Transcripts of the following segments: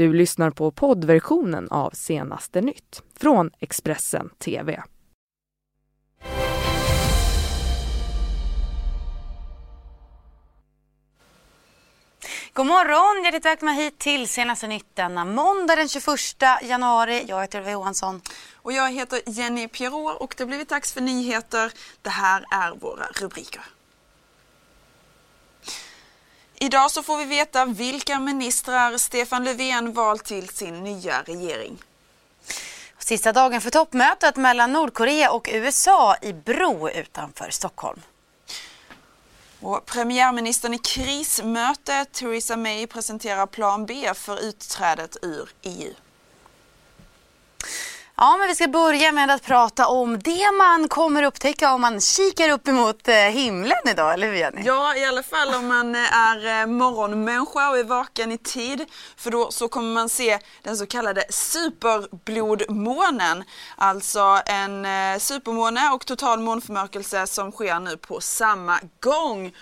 Du lyssnar på poddversionen av Senaste nytt från Expressen TV. God morgon! Hjärtligt välkomna hit till Senaste nytt denna måndag den 21 januari. Jag heter Ylva Johansson. Och jag heter Jenny Pierrot och det har blivit dags för nyheter. Det här är våra rubriker. Idag så får vi veta vilka ministrar Stefan Löfven valt till sin nya regering. Sista dagen för toppmötet mellan Nordkorea och USA i Bro utanför Stockholm. Och premiärministern i krismöte, Theresa May, presenterar plan B för utträdet ur EU. Ja, men vi ska börja med att prata om det man kommer upptäcka om man kikar upp emot eh, himlen idag, eller hur Jenny? Ja, i alla fall om man eh, är eh, morgonmänniska och är vaken i tid. För då så kommer man se den så kallade superblodmånen. Alltså en supermåne och total månförmörkelse som sker nu på samma gång.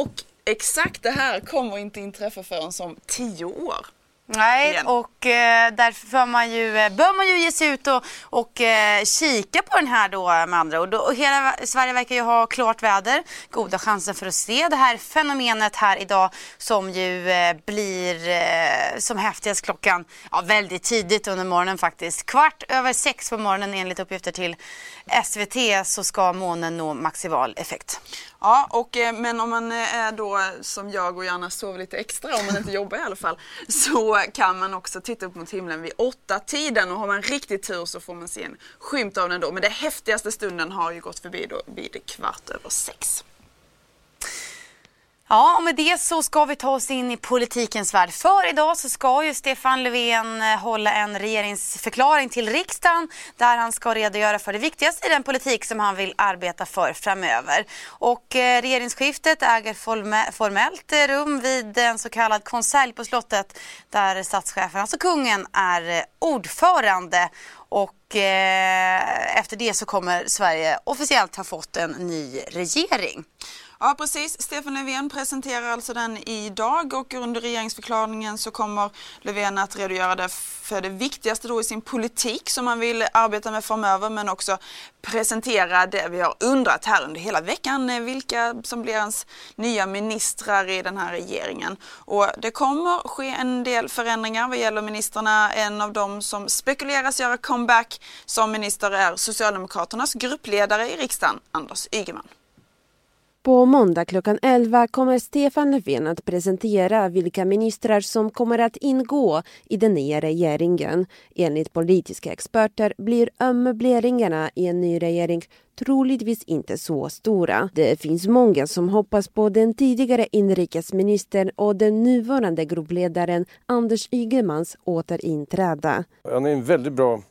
Och exakt det här kommer inte inträffa förrän som tio år. Nej, igen. och eh, därför bör man, ju, eh, bör man ju ge sig ut och, och eh, kika på den här då med andra ord. Och hela Sverige verkar ju ha klart väder, goda chanser för att se det här fenomenet här idag som ju eh, blir eh, som häftigast klockan ja, väldigt tidigt under morgonen faktiskt. Kvart över sex på morgonen enligt uppgifter till SVT så ska månen nå maximal effekt. Ja, och, eh, men om man eh, är då som jag och gärna sover lite extra, om man inte jobbar i alla fall, så kan man också titta upp mot himlen vid åtta tiden och har man riktigt tur så får man se en skymt av den då. Men den häftigaste stunden har ju gått förbi då vid kvart över sex. Ja, och med det så ska vi ta oss in i politikens värld. För idag så ska ju Stefan Löfven eh, hålla en regeringsförklaring till riksdagen där han ska redogöra för det viktigaste i den politik som han vill arbeta för framöver. Och eh, regeringsskiftet äger formellt eh, rum vid en så kallad konselj på slottet där statschefen, alltså kungen, är eh, ordförande. Och eh, efter det så kommer Sverige officiellt ha fått en ny regering. Ja precis, Stefan Löfven presenterar alltså den idag och under regeringsförklaringen så kommer Löfven att redogöra för det viktigaste då i sin politik som han vill arbeta med framöver men också presentera det vi har undrat här under hela veckan, eh, vilka som blir hans nya ministrar i den här regeringen. Och det kommer ske en del förändringar vad gäller ministrarna. En av dem som spekuleras göra comeback som minister är Socialdemokraternas gruppledare i riksdagen, Anders Ygeman. På måndag klockan 11 kommer Stefan Löfven att presentera vilka ministrar som kommer att ingå i den nya regeringen. Enligt politiska experter blir möbleringarna i en ny regering troligtvis inte så stora. Det finns många som hoppas på den tidigare inrikesministern och den nuvarande gruppledaren Anders Ygemans återinträde. Han är en väldigt bra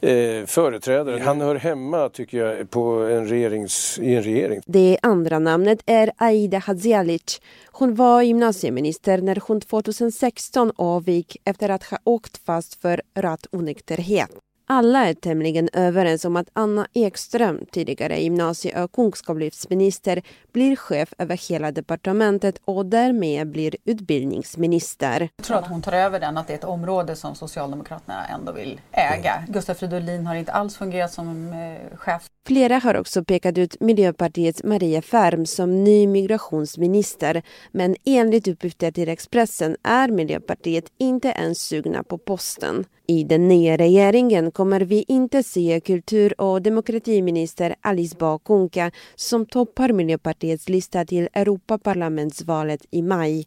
eh, företrädare. Han hör hemma, tycker jag, på en regerings, i en regering. Det andra namnet är Aida Hadzialic. Hon var gymnasieminister när hon 2016 avgick efter att ha åkt fast för rattonykterhet. Alla är tämligen överens om att Anna Ekström, tidigare gymnasie och kunskapslyftsminister, blir chef över hela departementet och därmed blir utbildningsminister. Jag tror att hon tar över den, att det är ett område som Socialdemokraterna ändå vill äga. Gustaf Fridolin har inte alls fungerat som eh, chef. Flera har också pekat ut Miljöpartiets Maria Färm som ny migrationsminister men enligt uppgifter till Expressen är Miljöpartiet inte ens sugna på posten. I den nya regeringen kommer vi inte se kultur och demokratiminister Alice Bah Kuhnke som toppar Miljöpartiets lista till Europaparlamentsvalet i maj.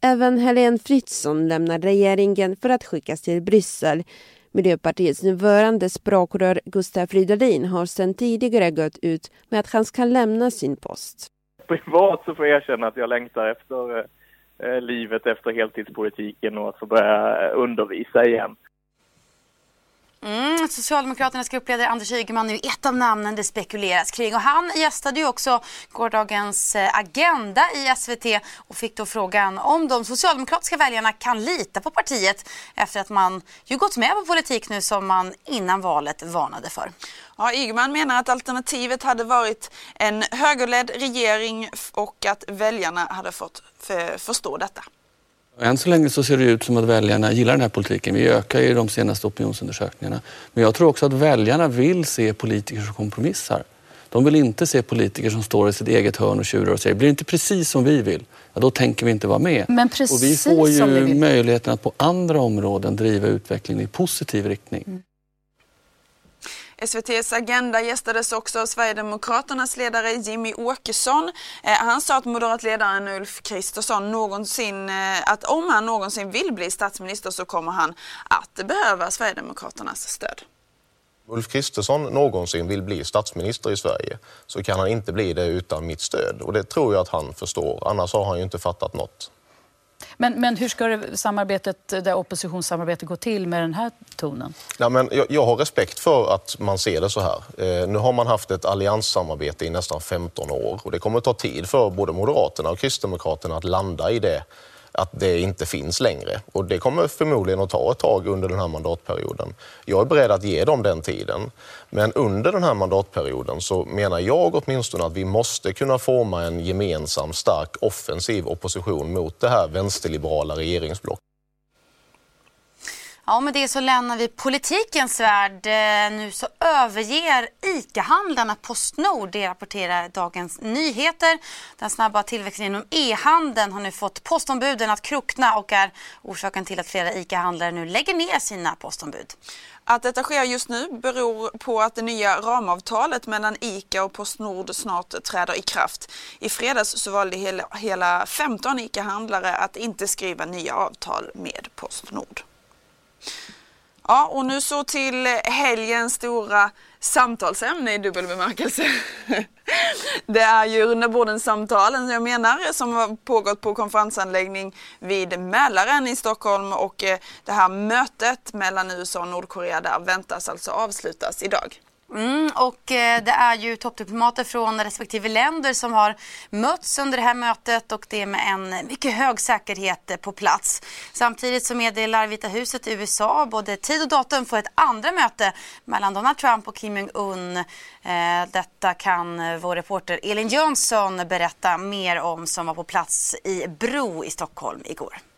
Även Helene Fritzon lämnar regeringen för att skickas till Bryssel. Miljöpartiets nuvarande språkrör Gustav Fridolin har sedan tidigare gått ut med att han ska lämna sin post. Privat så får jag erkänna att jag längtar efter eh, livet efter heltidspolitiken och att få börja undervisa igen. Mm, Socialdemokraternas gruppledare Anders Ygeman är ett av namnen det spekuleras kring. Och han gästade ju också gårdagens eh, Agenda i SVT och fick då frågan om de socialdemokratiska väljarna kan lita på partiet efter att man ju gått med på politik nu som man innan valet varnade för. Ja, Ygeman menar att alternativet hade varit en högerledd regering och att väljarna hade fått förstå detta. Än så länge så ser det ut som att väljarna gillar den här politiken. Vi ökar i de senaste opinionsundersökningarna. Men jag tror också att väljarna vill se politiker som kompromissar. De vill inte se politiker som står i sitt eget hörn och tjurar och säger blir det inte precis som vi vill, ja, då tänker vi inte vara med. Men precis och vi får vi ju vill. möjligheten att på andra områden driva utvecklingen i positiv riktning. Mm. SVTs Agenda gästades också av Sverigedemokraternas ledare Jimmy Åkesson. Eh, han sa att moderatledaren Ulf Kristersson någonsin, eh, att om han någonsin vill bli statsminister så kommer han att behöva Sverigedemokraternas stöd. Ulf Kristersson någonsin vill bli statsminister i Sverige så kan han inte bli det utan mitt stöd. Och det tror jag att han förstår, annars har han ju inte fattat något. Men, men hur ska det samarbetet, det oppositionssamarbetet gå till med den här tonen? Ja, men jag, jag har respekt för att man ser det så här. Eh, nu har man haft ett allianssamarbete i nästan 15 år och det kommer att ta tid för både Moderaterna och Kristdemokraterna att landa i det att det inte finns längre. Och det kommer förmodligen att ta ett tag under den här mandatperioden. Jag är beredd att ge dem den tiden. Men under den här mandatperioden så menar jag åtminstone att vi måste kunna forma en gemensam stark offensiv opposition mot det här vänsterliberala regeringsblocket. Ja, med det så lämnar vi politikens värld. Eh, nu så överger ICA-handlarna Postnord, det rapporterar Dagens Nyheter. Den snabba tillväxten inom e-handeln har nu fått postombuden att krokna och är orsaken till att flera ICA-handlare nu lägger ner sina postombud. Att detta sker just nu beror på att det nya ramavtalet mellan ICA och Postnord snart träder i kraft. I fredags så valde hela 15 ICA-handlare att inte skriva nya avtal med Postnord. Ja, och nu så till helgens stora samtalsämne i dubbel bemärkelse. Det är ju runda samtalen som jag menar som har pågått på konferensanläggning vid Mälaren i Stockholm och eh, det här mötet mellan USA och Nordkorea där väntas alltså avslutas idag. Mm, och eh, det är ju toppdiplomater från respektive länder som har mötts under det här mötet och det med en mycket hög säkerhet eh, på plats. Samtidigt så meddelar Vita huset i USA både tid och datum för ett andra möte mellan Donald Trump och Kim Jong-Un. Eh, detta kan vår reporter Elin Jönsson berätta mer om som var på plats i Bro i Stockholm igår.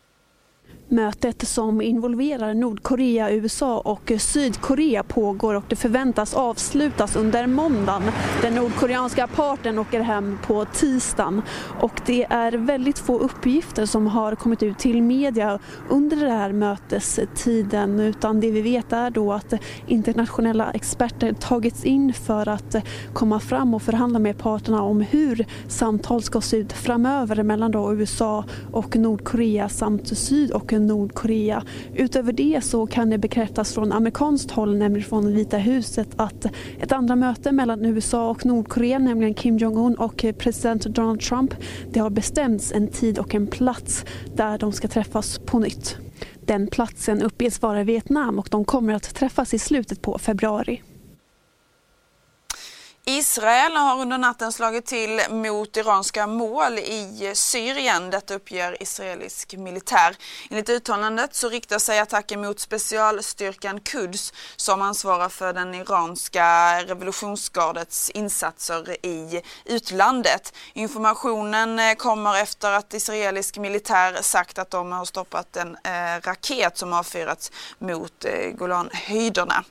Mötet som involverar Nordkorea, USA och Sydkorea pågår och det förväntas avslutas under måndagen. Den nordkoreanska parten åker hem på tisdagen och det är väldigt få uppgifter som har kommit ut till media under den här mötestiden utan det vi vet är då att internationella experter tagits in för att komma fram och förhandla med parterna om hur samtal ska se ut framöver mellan då USA och Nordkorea samt Syd och och Nordkorea. Utöver det så kan det bekräftas från amerikanskt håll, nämligen från Vita huset, att ett andra möte mellan USA och Nordkorea, nämligen Kim Jong-Un och president Donald Trump, det har bestämts en tid och en plats där de ska träffas på nytt. Den platsen uppges vara Vietnam och de kommer att träffas i slutet på februari. Israel har under natten slagit till mot iranska mål i Syrien. Detta uppger israelisk militär. Enligt uttalandet så riktar sig attacken mot specialstyrkan Quds som ansvarar för den iranska revolutionsgardets insatser i utlandet. Informationen eh, kommer efter att israelisk militär sagt att de har stoppat en eh, raket som avfyrats mot eh, Golanhöjderna.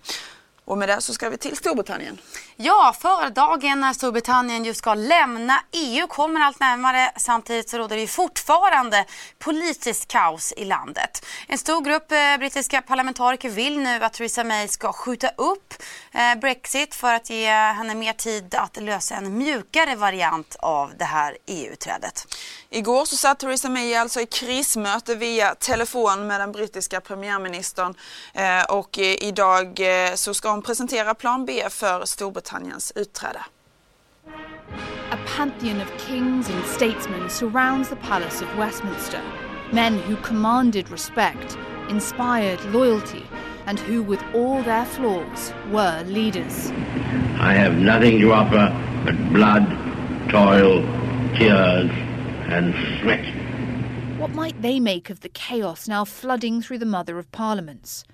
Och med det så ska vi till Storbritannien. Ja, för dagen när Storbritannien just ska lämna EU kommer allt närmare. Samtidigt så råder det ju fortfarande politiskt kaos i landet. En stor grupp eh, brittiska parlamentariker vill nu att Theresa May ska skjuta upp eh, Brexit för att ge henne mer tid att lösa en mjukare variant av det här EU-trädet. Igår så satt Theresa May alltså i krismöte via telefon med den brittiska premiärministern eh, och idag så ska hon presentera plan B för Storbritanniens utträde. A pantheon of kings and statesmen surrounds the Palace of Westminster. Men who commanded respect, inspired loyalty, and who, with all their flaws, were leaders. I have nothing to offer but blood, toil, tears, and sweat. What might they make of the chaos now flooding through the Mother of Parliaments?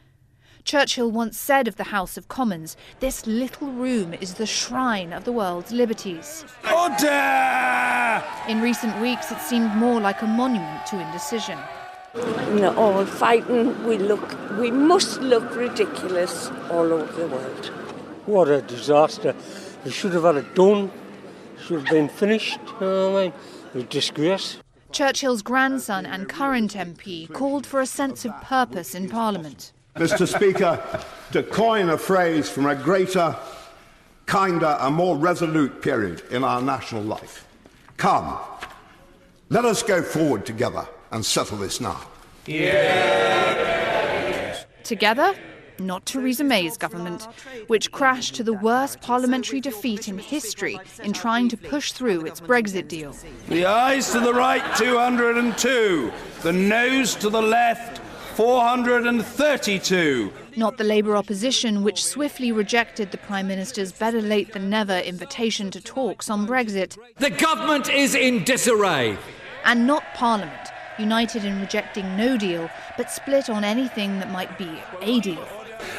Churchill once said of the House of Commons, this little room is the shrine of the world's liberties. Order! In recent weeks, it seemed more like a monument to indecision. In all fighting, we look, we must look ridiculous all over the world. What a disaster. We should have had it done. Should have been finished. You know what I mean? It was a disgrace. Churchill's grandson and current MP called for a sense of purpose in Parliament. Mr. Speaker, to coin a phrase from a greater, kinder, and more resolute period in our national life. Come, let us go forward together and settle this now. Together, not Theresa May's government, which crashed to the worst parliamentary defeat in history in trying to push through its Brexit deal. The eyes to the right, 202. The nose to the left, 432. Not the Labour opposition, which swiftly rejected the Prime Minister's better late than never invitation to talks on Brexit. The government is in disarray. And not Parliament, united in rejecting no deal, but split on anything that might be a deal.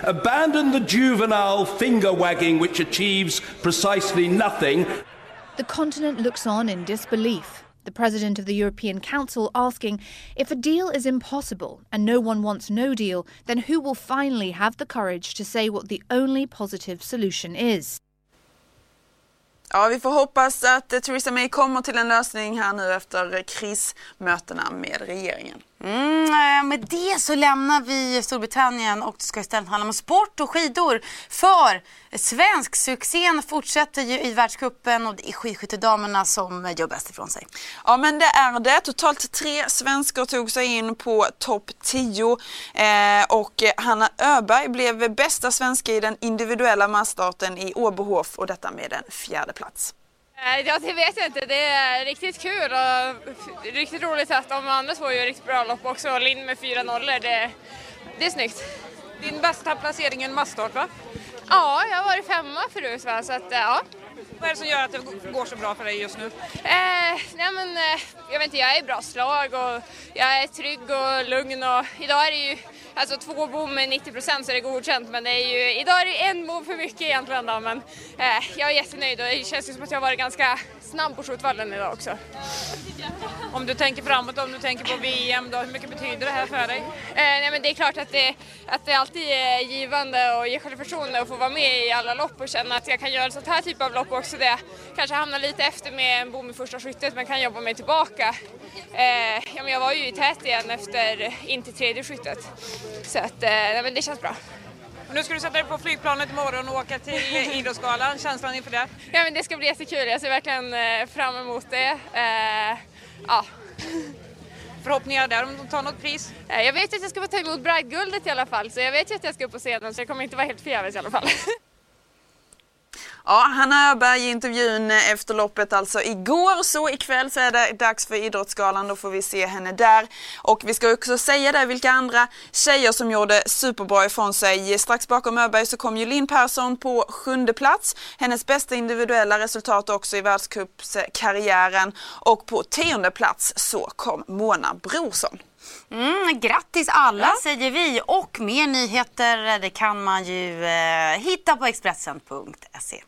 Abandon the juvenile finger wagging which achieves precisely nothing. The continent looks on in disbelief. The president of the European Council asking if a deal is impossible and no one wants no deal, then who will finally have the courage to say what the only positive solution is? Ja, vi får hoppas att Theresa May kommer till en lösning här nu efter krismötena med regeringen. Mm, eh, med det så lämnar vi Storbritannien och det ska istället handla om sport och skidor. För svensk succén fortsätter ju i världscupen och det är skidskyttedamerna som gör bäst ifrån sig. Ja men det är det. Totalt tre svenskor tog sig in på topp 10 eh, och Hanna Öberg blev bästa svenska i den individuella massstarten i Åbohof och detta med en fjärde plats. Eh, ja, det vet jag inte. Det är riktigt kul och riktigt roligt att de andra två gör riktigt bra lopp också. Linn med fyra nollor, det, det är snyggt. Din bästa placering i en massstart va? Ja, jag har varit femma förut va, så att ja. Vad är det som gör att det går så bra för dig just nu? Eh, nej men, eh, jag vet inte, jag är i bra slag och jag är trygg och lugn och idag är det ju alltså två bom med 90 procent så är det godkänt men det är ju, idag är det en bom för mycket egentligen då men eh, jag är jättenöjd och det känns ju som att jag har varit ganska snabb på skjutvallen idag också. Om du tänker framåt, om du tänker på VM då, hur mycket betyder det här för dig? Eh, nej men det är klart att det, att det alltid är givande och ger självförtroende att få vara med i alla lopp och känna att jag kan göra sånt här typ av lopp också. Det kanske hamnar lite efter med en bom i första skyttet men kan jobba mig tillbaka. Eh, ja, men jag var ju i tät igen efter, in till tredje skyttet. Så att, eh, nej, men det känns bra. Och nu ska du sätta dig på flygplanet imorgon och åka till Idrottsgalan. Känslan inför det? Ja, men det ska bli jättekul. Jag ser verkligen eh, fram emot det. Ja. Förhoppningar där om de tar något pris? Eh, jag vet att jag ska få ta emot Bragdguldet i alla fall, så jag vet ju att jag ska upp på scenen så jag kommer inte vara helt förgäves i alla fall. Ja, Hanna Öberg i intervjun efter loppet alltså igår. Så ikväll så är det dags för Idrottsgalan. Då får vi se henne där. Och vi ska också säga det vilka andra tjejer som gjorde superbra ifrån sig. Strax bakom Öberg så kom ju Linn Persson på sjunde plats. Hennes bästa individuella resultat också i världscupskarriären. Och på tionde plats så kom Mona Brorsson. Mm, grattis alla ja. säger vi och mer nyheter det kan man ju eh, hitta på Expressen.se.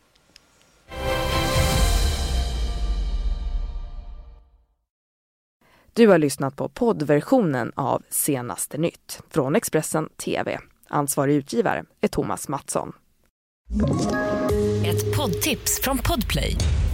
Du har lyssnat på poddversionen av Senaste nytt från Expressen TV. Ansvarig utgivare är Thomas Mattsson. Ett poddtips från Podplay.